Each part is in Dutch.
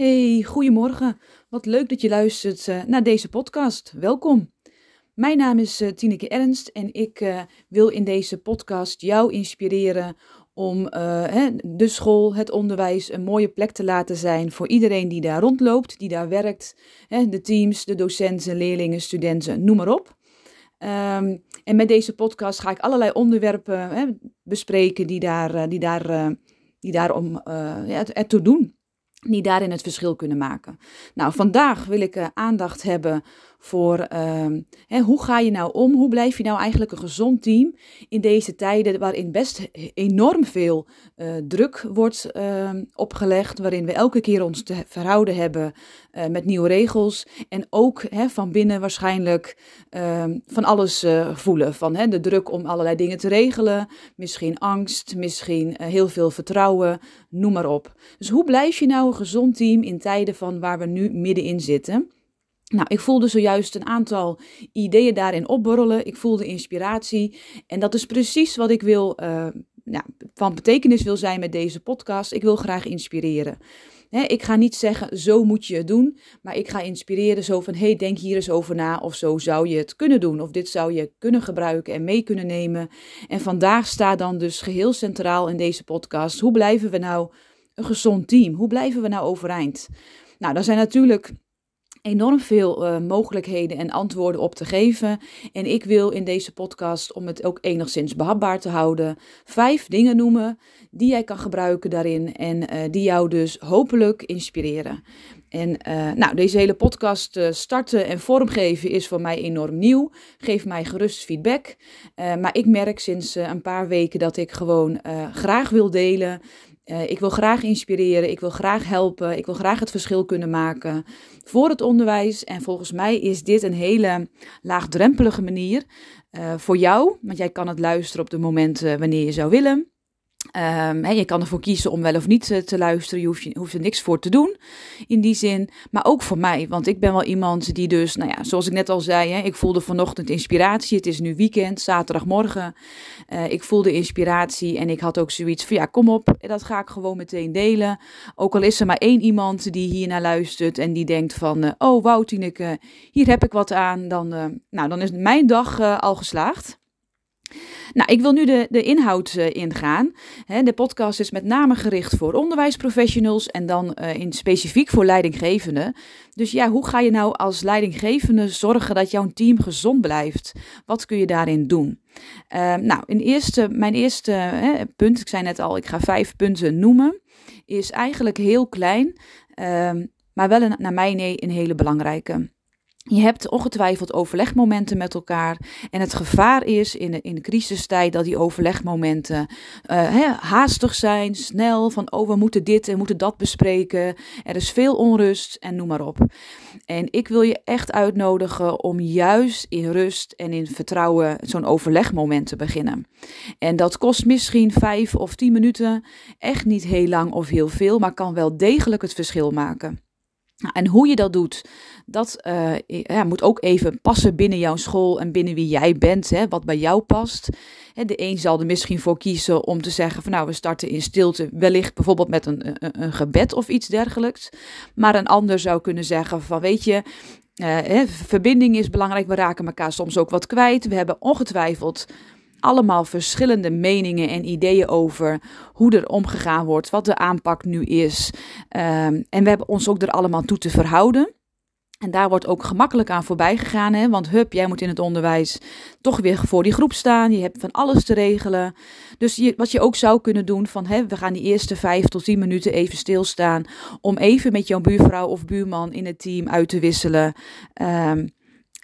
Hey, goedemorgen. Wat leuk dat je luistert uh, naar deze podcast. Welkom. Mijn naam is uh, Tineke Ernst en ik uh, wil in deze podcast jou inspireren om de school, het onderwijs een mooie plek te laten zijn voor iedereen die daar rondloopt, die daar werkt. De teams, de docenten, leerlingen, studenten, noem maar op. Um, en met deze podcast ga ik allerlei onderwerpen hè, bespreken die daar, die daar, die daarom ja, ertoe doen die daarin het verschil kunnen maken. Nou, vandaag wil ik uh, aandacht hebben voor uh, hè, hoe ga je nou om? Hoe blijf je nou eigenlijk een gezond team in deze tijden waarin best enorm veel uh, druk wordt uh, opgelegd, waarin we elke keer ons te verhouden hebben uh, met nieuwe regels en ook hè, van binnen waarschijnlijk ehm, van alles voelen. Van hè, de druk om allerlei dingen te regelen, misschien angst, misschien heel veel vertrouwen, noem maar op. Dus hoe blijf je nou een gezond team in tijden van waar we nu middenin zitten? Nou, ik voelde zojuist een aantal ideeën daarin opborrelen. Ik voelde inspiratie. En dat is precies wat ik wil, uh, nou, van betekenis wil zijn met deze podcast. Ik wil graag inspireren. ik ga niet zeggen, zo moet je het doen, maar ik ga inspireren zo van, hey, denk hier eens over na, of zo zou je het kunnen doen, of dit zou je kunnen gebruiken en mee kunnen nemen. En vandaag staat dan dus geheel centraal in deze podcast, hoe blijven we nou een gezond team? Hoe blijven we nou overeind? Nou, daar zijn natuurlijk enorm veel uh, mogelijkheden en antwoorden op te geven. En ik wil in deze podcast, om het ook enigszins behapbaar te houden, vijf dingen noemen die jij kan gebruiken daarin en uh, die jou dus hopelijk inspireren. En uh, nou, deze hele podcast starten en vormgeven is voor mij enorm nieuw. Geef mij gerust feedback. maar ik merk sinds een paar weken dat ik gewoon graag wil delen uh, ik wil graag inspireren, ik wil graag helpen, ik wil graag het verschil kunnen maken voor het onderwijs. En volgens mij is dit een hele laagdrempelige manier uh, voor jou, want jij kan het luisteren op de momenten wanneer je zou willen. Um, je kan ervoor kiezen om wel of niet eh, te luisteren. Je hoeft, je hoeft er niks voor te doen in die zin. Maar ook voor mij. Want ik ben wel iemand die dus, nou ja, zoals ik net al zei, ik voelde vanochtend inspiratie. Het is nu weekend, zaterdagmorgen. Uh, ik voelde inspiratie en ik had ook zoiets van, ja, kom op, dat ga ik gewoon meteen delen. Ook al is er maar één iemand die hier naar luistert en die denkt van, uh, oh wauw Tineke, hier heb ik wat aan. Dan, nou, dan is mijn dag al geslaagd. Nou, ik wil nu de, de inhoud uh, ingaan. de podcast is met name gericht voor onderwijsprofessionals en dan uh, in specifiek voor leidinggevenden. Dus ja, hoe ga je nou als leidinggevende zorgen dat jouw team gezond blijft? Wat kun je daarin doen? Uh, nou, in eerste, mijn eerste punt, ik zei net al, ik ga vijf punten noemen, is eigenlijk heel klein, ehm, maar wel naar mij een hele belangrijke. Je hebt ongetwijfeld overlegmomenten met elkaar. En het gevaar is in de, in de crisistijd dat die overlegmomenten uh, haastig zijn, snel. Van oh, we moeten dit en moeten dat bespreken. Er is veel onrust en noem maar op. En ik wil je echt uitnodigen om juist in rust en in vertrouwen zo'n overlegmoment te beginnen. En dat kost misschien vijf of tien minuten. Echt niet heel lang of heel veel, maar kan wel degelijk het verschil maken. Nou, en hoe je dat doet, dat uh, ja, moet ook even passen binnen jouw school en binnen wie jij bent, hè, wat bij jou past. De een zal er misschien voor kiezen om te zeggen van nou, we starten in stilte, wellicht bijvoorbeeld met een, een, een gebed of iets dergelijks. Maar een ander zou kunnen zeggen van weet je, uh, verbinding is belangrijk, we raken elkaar soms ook wat kwijt. We hebben ongetwijfeld allemaal verschillende meningen en ideeën over hoe er omgegaan wordt, wat de aanpak nu is. Um, en we hebben ons ook er allemaal toe te verhouden. En daar wordt ook gemakkelijk aan voorbij gegaan, hè? want hup, jij moet in het onderwijs toch weer voor die groep staan. Je hebt van alles te regelen. Dus je, wat je ook zou kunnen doen, van hè, we gaan die eerste vijf tot tien minuten even stilstaan. Om even met jouw buurvrouw of buurman in het team uit te wisselen. Um,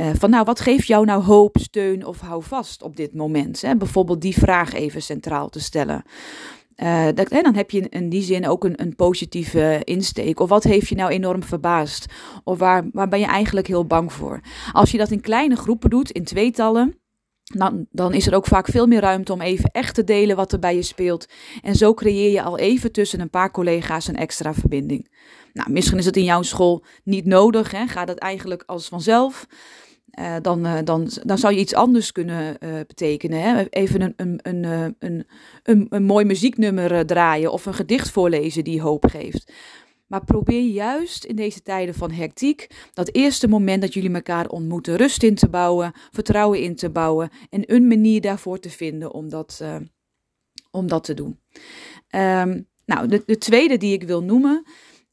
uh, van nou, wat geeft jou nou hoop, steun of hou vast op dit moment? Hè? Bijvoorbeeld die vraag even centraal te stellen. Uh, dat, hè, dan heb je in die zin ook een, een positieve insteek. Of wat heeft je nou enorm verbaasd? Of waar, waar ben je eigenlijk heel bang voor? Als je dat in kleine groepen doet, in tweetallen, dan, is er ook vaak veel meer ruimte om even echt te delen wat er bij je speelt. En zo creëer je al even tussen een paar collega's een extra verbinding. Nou, misschien is het in jouw school niet nodig, hè? gaat het eigenlijk als vanzelf. Uh, dan, uh, dan, dan zou je iets anders kunnen uh, betekenen. Hè? Even een, een, een, een, een, een mooi muzieknummer draaien of een gedicht voorlezen die hoop geeft. Maar probeer juist in deze tijden van hectiek, dat eerste moment dat jullie elkaar ontmoeten, rust in te bouwen, vertrouwen in te bouwen en een manier daarvoor te vinden om dat, om dat te doen. Um, nou, de, de tweede die ik wil noemen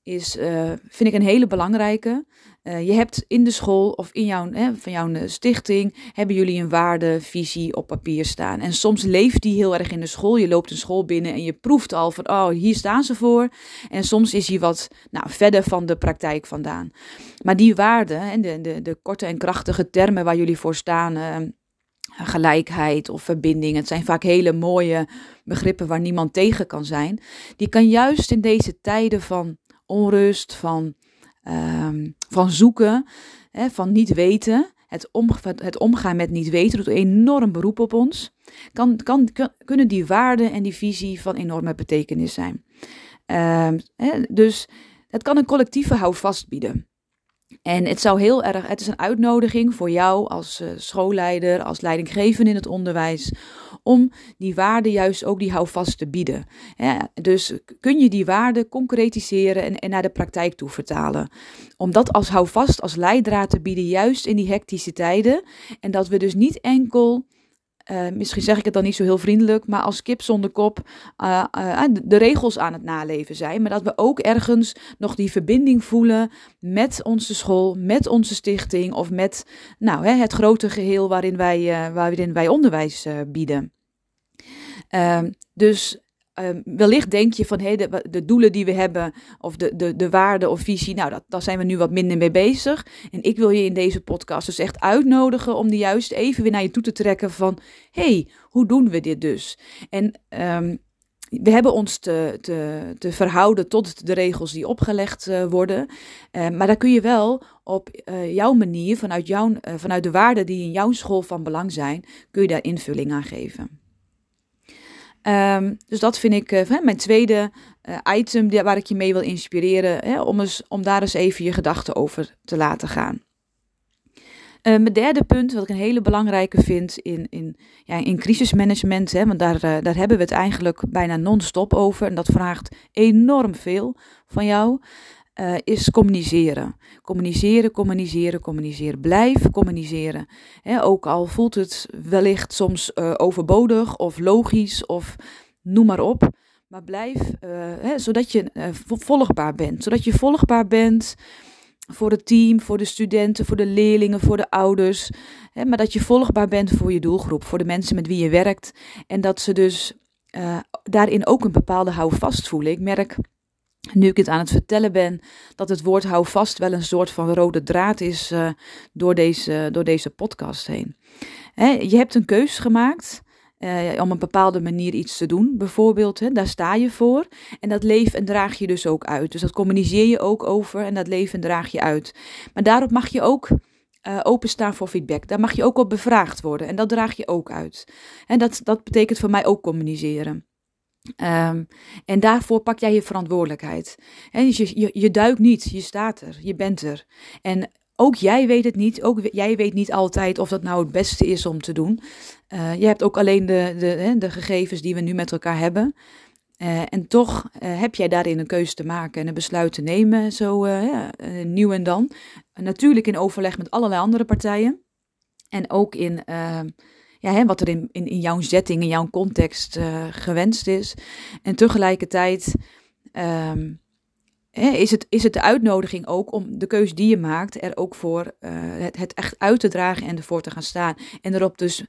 is, uh, vind ik een hele belangrijke. Uh, je hebt in de school of in jouw, hè, van jouw eh, stichting, hebben jullie een waardevisie op papier staan. En soms leeft die heel erg in de school. Je loopt een school binnen en je proeft al van, oh, hier staan ze voor. En soms is die wat nou, verder van de praktijk vandaan. Maar die waarden en de, de, de korte en krachtige termen waar jullie voor staan, gelijkheid of verbinding. Het zijn vaak hele mooie begrippen waar niemand tegen kan zijn. Die kan juist in deze tijden van onrust, van, um, van zoeken, hè, van niet weten. Het, om, het omgaan met niet weten doet enorm beroep op ons. Kan, kan, kunnen die waarden en die visie van enorme betekenis zijn. Um, hè, dus het kan een collectieve houvast bieden. En het zou heel erg, het is een uitnodiging voor jou als uh, schoolleider, als leidinggevende in het onderwijs, om die waarden juist ook die houvast te bieden. Dus kun je die waarden concretiseren en, en naar de praktijk toe vertalen. Om dat als houvast, als leidraad te bieden, juist in die hectische tijden. En dat we dus niet enkel uh, misschien zeg ik het dan niet zo heel vriendelijk, maar als kip zonder kop uh, uh, de regels aan het naleven zijn. Maar dat we ook ergens nog die verbinding voelen met onze school, met onze stichting of met nou, hè, het grote geheel waarin wij, waarin wij onderwijs bieden. Ehm, dus Um, wellicht denk je van hey, de, de, doelen die we hebben, of de, de, de waarde of visie, nou, dat, daar zijn we nu wat minder mee bezig. En ik wil je in deze podcast dus echt uitnodigen om die juist even weer naar je toe te trekken van hey, hoe doen we dit dus? En um, we hebben ons te, te, te, verhouden tot de regels die opgelegd uh, worden. Uh, maar daar kun je wel op uh, jouw manier, vanuit, jouw, vanuit de waarden die in jouw school van belang zijn, kun je daar invulling aan geven. Um, dus dat vind ik uh, mijn tweede uh, item waar ik je mee wil inspireren, hè, om, eens, om daar eens even je gedachten over te laten gaan. Uh, mijn derde punt, wat ik een hele belangrijke vind in, in, ja, in crisismanagement, hè, want daar, daar hebben we het eigenlijk bijna non-stop over en dat vraagt enorm veel van jou uh, is communiceren. Communiceren, communiceren, communiceren. Blijf communiceren. ook al voelt het wellicht soms uh, overbodig of logisch of noem maar op. Maar blijf, uh, zodat je volgbaar bent. Zodat je volgbaar bent voor het team, voor de studenten, voor de leerlingen, voor de ouders. maar dat je volgbaar bent voor je doelgroep, voor de mensen met wie je werkt. En dat ze dus daarin ook een bepaalde houvast voelen. Ik merk nu ik het aan het vertellen ben, dat het woord hou vast wel een soort van rode draad is uh, door, deze, door deze podcast heen. Hè, je hebt een keus gemaakt uh, om een bepaalde manier iets te doen, bijvoorbeeld. Hè, daar sta je voor en dat leef en draag je dus ook uit. Dus dat communiceer je ook over en dat leef en draag je uit. Maar daarop mag je ook uh, openstaan voor feedback. Daar mag je ook op bevraagd worden en dat draag je ook uit. En dat, dat betekent voor mij ook communiceren. Um, en daarvoor pak jij je verantwoordelijkheid. Dus je, je, duikt niet, je staat er, je bent er. En ook jij weet het niet, ook jij weet niet altijd of dat nou het beste is om te doen. Uh, je hebt ook alleen de, de, de gegevens die we nu met elkaar hebben. Uh, en toch uh, heb jij daarin een keuze te maken en een besluit te nemen, zo nieuw en dan. natuurlijk in overleg met allerlei andere partijen. En ook in ehm, ja, hè, wat er in, in, in jouw setting, in jouw context uh, gewenst is. En tegelijkertijd um, hè, is, het, is het de uitnodiging ook om de keuze die je maakt er ook voor uh, het, echt uit te dragen en ervoor te gaan staan. En erop dus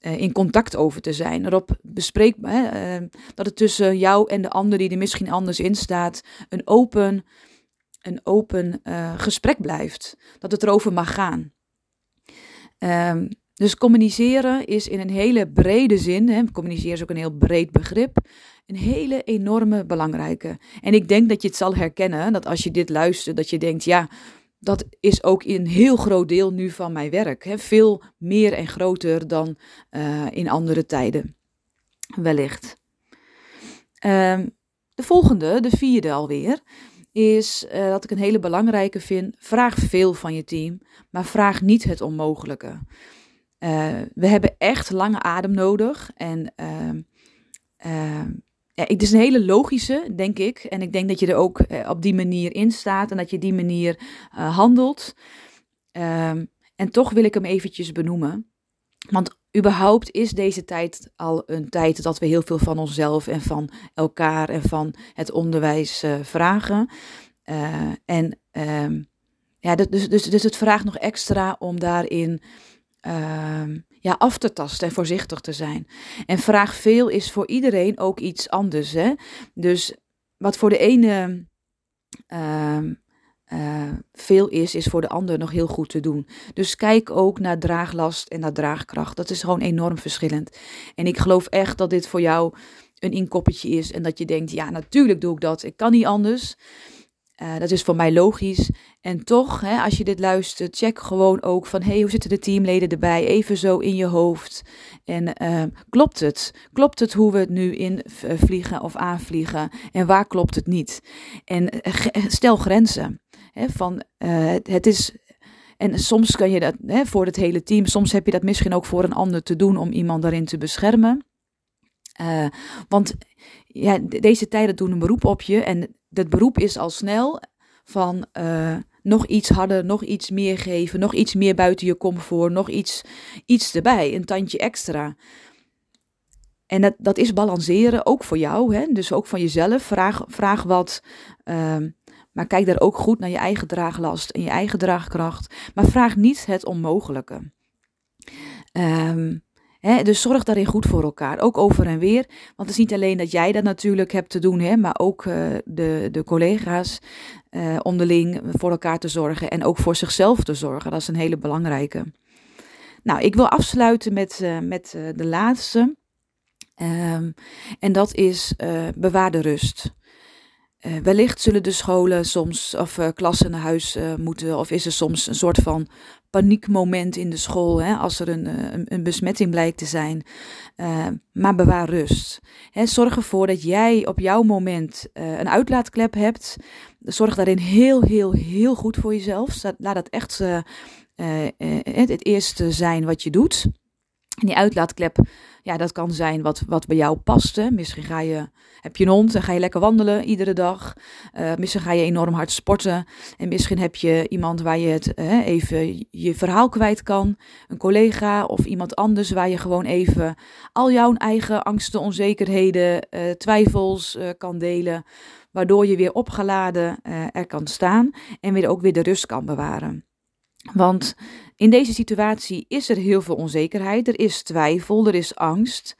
uh, in contact over te zijn. Erop bespreekbaar, uh, dat het tussen jou en de ander die er misschien anders in staat, een open, een open gesprek blijft. Dat het erover mag gaan. Um, dus communiceren is in een hele brede zin, hè, communiceren is ook een heel breed begrip, een hele enorme belangrijke. En ik denk dat je het zal herkennen, dat als je dit luistert, dat je denkt, ja, dat is ook een heel groot deel nu van mijn werk. Hè, veel meer en groter dan uh, in andere tijden, wellicht. Um, de volgende, de vierde alweer, is dat ik een hele belangrijke vind. Vraag veel van je team, maar vraag niet het onmogelijke. Uh, we hebben echt lange adem nodig. En uh, uh, ja, het is een hele logische, denk ik. En ik denk dat je er ook op die manier in staat en dat je die manier handelt. Ehm, en toch wil ik hem eventjes benoemen. Want überhaupt is deze tijd al een tijd dat we heel veel van onszelf en van elkaar en van het onderwijs vragen. En ja, dus, dus, dus het vraagt nog extra om daarin ehm, ja, af te tasten en voorzichtig te zijn. En vraag veel is voor iedereen ook iets anders. Hè? Dus wat voor de ene ehm, uh, veel is, is voor de ander nog heel goed te doen. Dus kijk ook naar draaglast en naar draagkracht. Dat is gewoon enorm verschillend. En ik geloof echt dat dit voor jou een inkoppetje is en dat je denkt, ja, natuurlijk doe ik dat. Ik kan niet anders. Uh, dat is voor mij logisch. En toch, hè, als je dit luistert, check gewoon ook van, hey, hoe zitten de teamleden erbij? Even zo in je hoofd. En uh, klopt het? Klopt het hoe we het nu invliegen of aanvliegen? En waar klopt het niet? En stel grenzen van uh, het is. En soms kan je dat hè, voor het hele team, soms heb je dat misschien ook voor een ander te doen om iemand daarin te beschermen. Uh, want ja, deze tijden doen een beroep op je en dat beroep is al snel van uh, nog iets harder, nog iets meer geven, nog iets meer buiten je comfort, nog iets, iets erbij, een tandje extra. En dat, dat is balanceren, ook voor jou, hè? dus ook van jezelf. Vraag, vraag wat, uh, maar kijk daar ook goed naar je eigen draaglast en je eigen draagkracht. Maar vraag niet het onmogelijke. Um, dus zorg daarin goed voor elkaar, ook over en weer. Want het is niet alleen dat jij dat natuurlijk hebt te doen, hè, maar ook uh, de, de collega's uh, onderling voor elkaar te zorgen en ook voor zichzelf te zorgen. Dat is een hele belangrijke. Nou, ik wil afsluiten met, uh, met de laatste. Um, en dat is bewaar de rust. Uh, wellicht zullen de scholen soms of uh, klassen naar huis uh, moeten, of is er soms een soort van paniekmoment in de school hè, als er een, een, een besmetting blijkt te zijn. maar bewaar rust. Hè, zorg ervoor dat jij op jouw moment een uitlaatklep hebt. Zorg daarin heel, heel, heel goed voor jezelf. Laat dat echt het eerste zijn wat je doet. En die uitlaatklep, ja, dat kan zijn wat, wat bij jou past. Hè. Misschien ga je, heb je een hond en ga je lekker wandelen iedere dag. Uh, misschien ga je enorm hard sporten. En misschien heb je iemand waar je het uh, even je verhaal kwijt kan. Een collega of iemand anders waar je gewoon even al jouw eigen angsten, onzekerheden, uh, twijfels kan delen. Waardoor je weer opgeladen er kan staan en weer ook weer de rust kan bewaren. Want in deze situatie is er heel veel onzekerheid, er is twijfel, er is angst.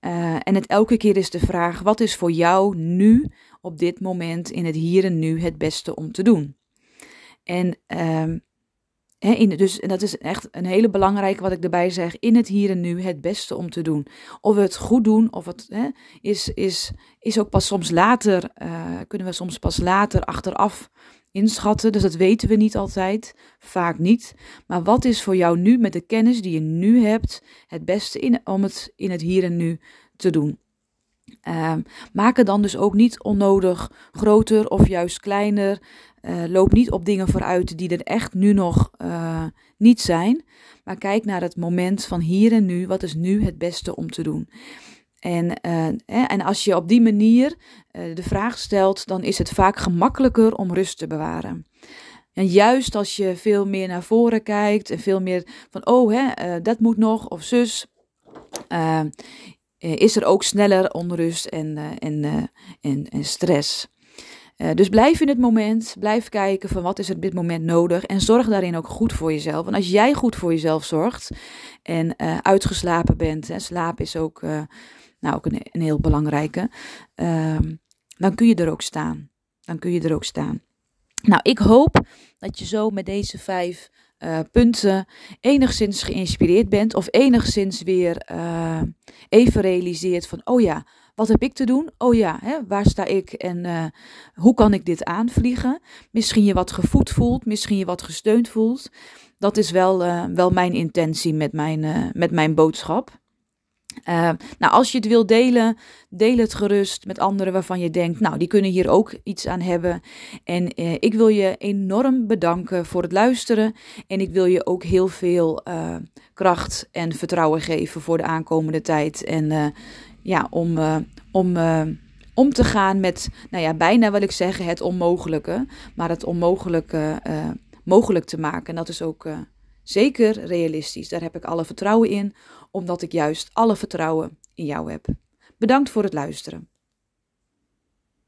Uh, en het elke keer is de vraag: wat is voor jou nu, op dit moment, in het hier en nu, het beste om te doen? En uh, in, dus en dat is echt een hele belangrijke wat ik erbij zeg: in het hier en nu het beste om te doen. Of we het goed doen, of het he, is, is, is ook pas soms later, uh, kunnen we soms pas later achteraf inschatten. Dus dat weten we niet altijd, vaak niet. Maar wat is voor jou nu met de kennis die je nu hebt het beste om het in het hier en nu te doen? Uh, maak het dan dus ook niet onnodig groter of juist kleiner. Uh, loop niet op dingen vooruit die er echt nu nog uh, niet zijn. Maar kijk naar het moment van hier en nu. Wat is nu het beste om te doen? En, uh, en als je op die manier uh, de vraag stelt, dan is het vaak gemakkelijker om rust te bewaren. En juist als je veel meer naar voren kijkt en veel meer van, oh, hè, uh, dat moet nog, of zus, is er ook sneller onrust en, en, en, stress. dus blijf in het moment, blijf kijken van wat is er op dit moment nodig en zorg daarin ook goed voor jezelf. En als jij goed voor jezelf zorgt en uitgeslapen bent, hè, slaap is ook nou ook een, een heel belangrijke, um, dan kun je er ook staan. Dan kun je er ook staan. Nou, ik hoop dat je zo met deze vijf uh, punten enigszins geïnspireerd bent of enigszins weer uh, even realiseert van, oh ja, wat heb ik te doen? Oh ja, hè, waar sta ik en uh, hoe kan ik dit aanvliegen? Misschien je wat gevoed voelt, misschien je wat gesteund voelt. Dat is wel, wel mijn intentie met mijn, met mijn boodschap. Eh, nou, als je het wilt delen, deel het gerust met anderen waarvan je denkt, nou, die kunnen hier ook iets aan hebben. En eh, ik wil je enorm bedanken voor het luisteren. En ik wil je ook heel veel eh, kracht en vertrouwen geven voor de aankomende tijd. En ja, om, om, om te gaan met, nou ja, bijna wil ik zeggen, het onmogelijke. Maar het onmogelijke mogelijk te maken. En dat is ook zeker realistisch. Daar heb ik alle vertrouwen in omdat ik juist alle vertrouwen in jou heb. Bedankt voor het luisteren.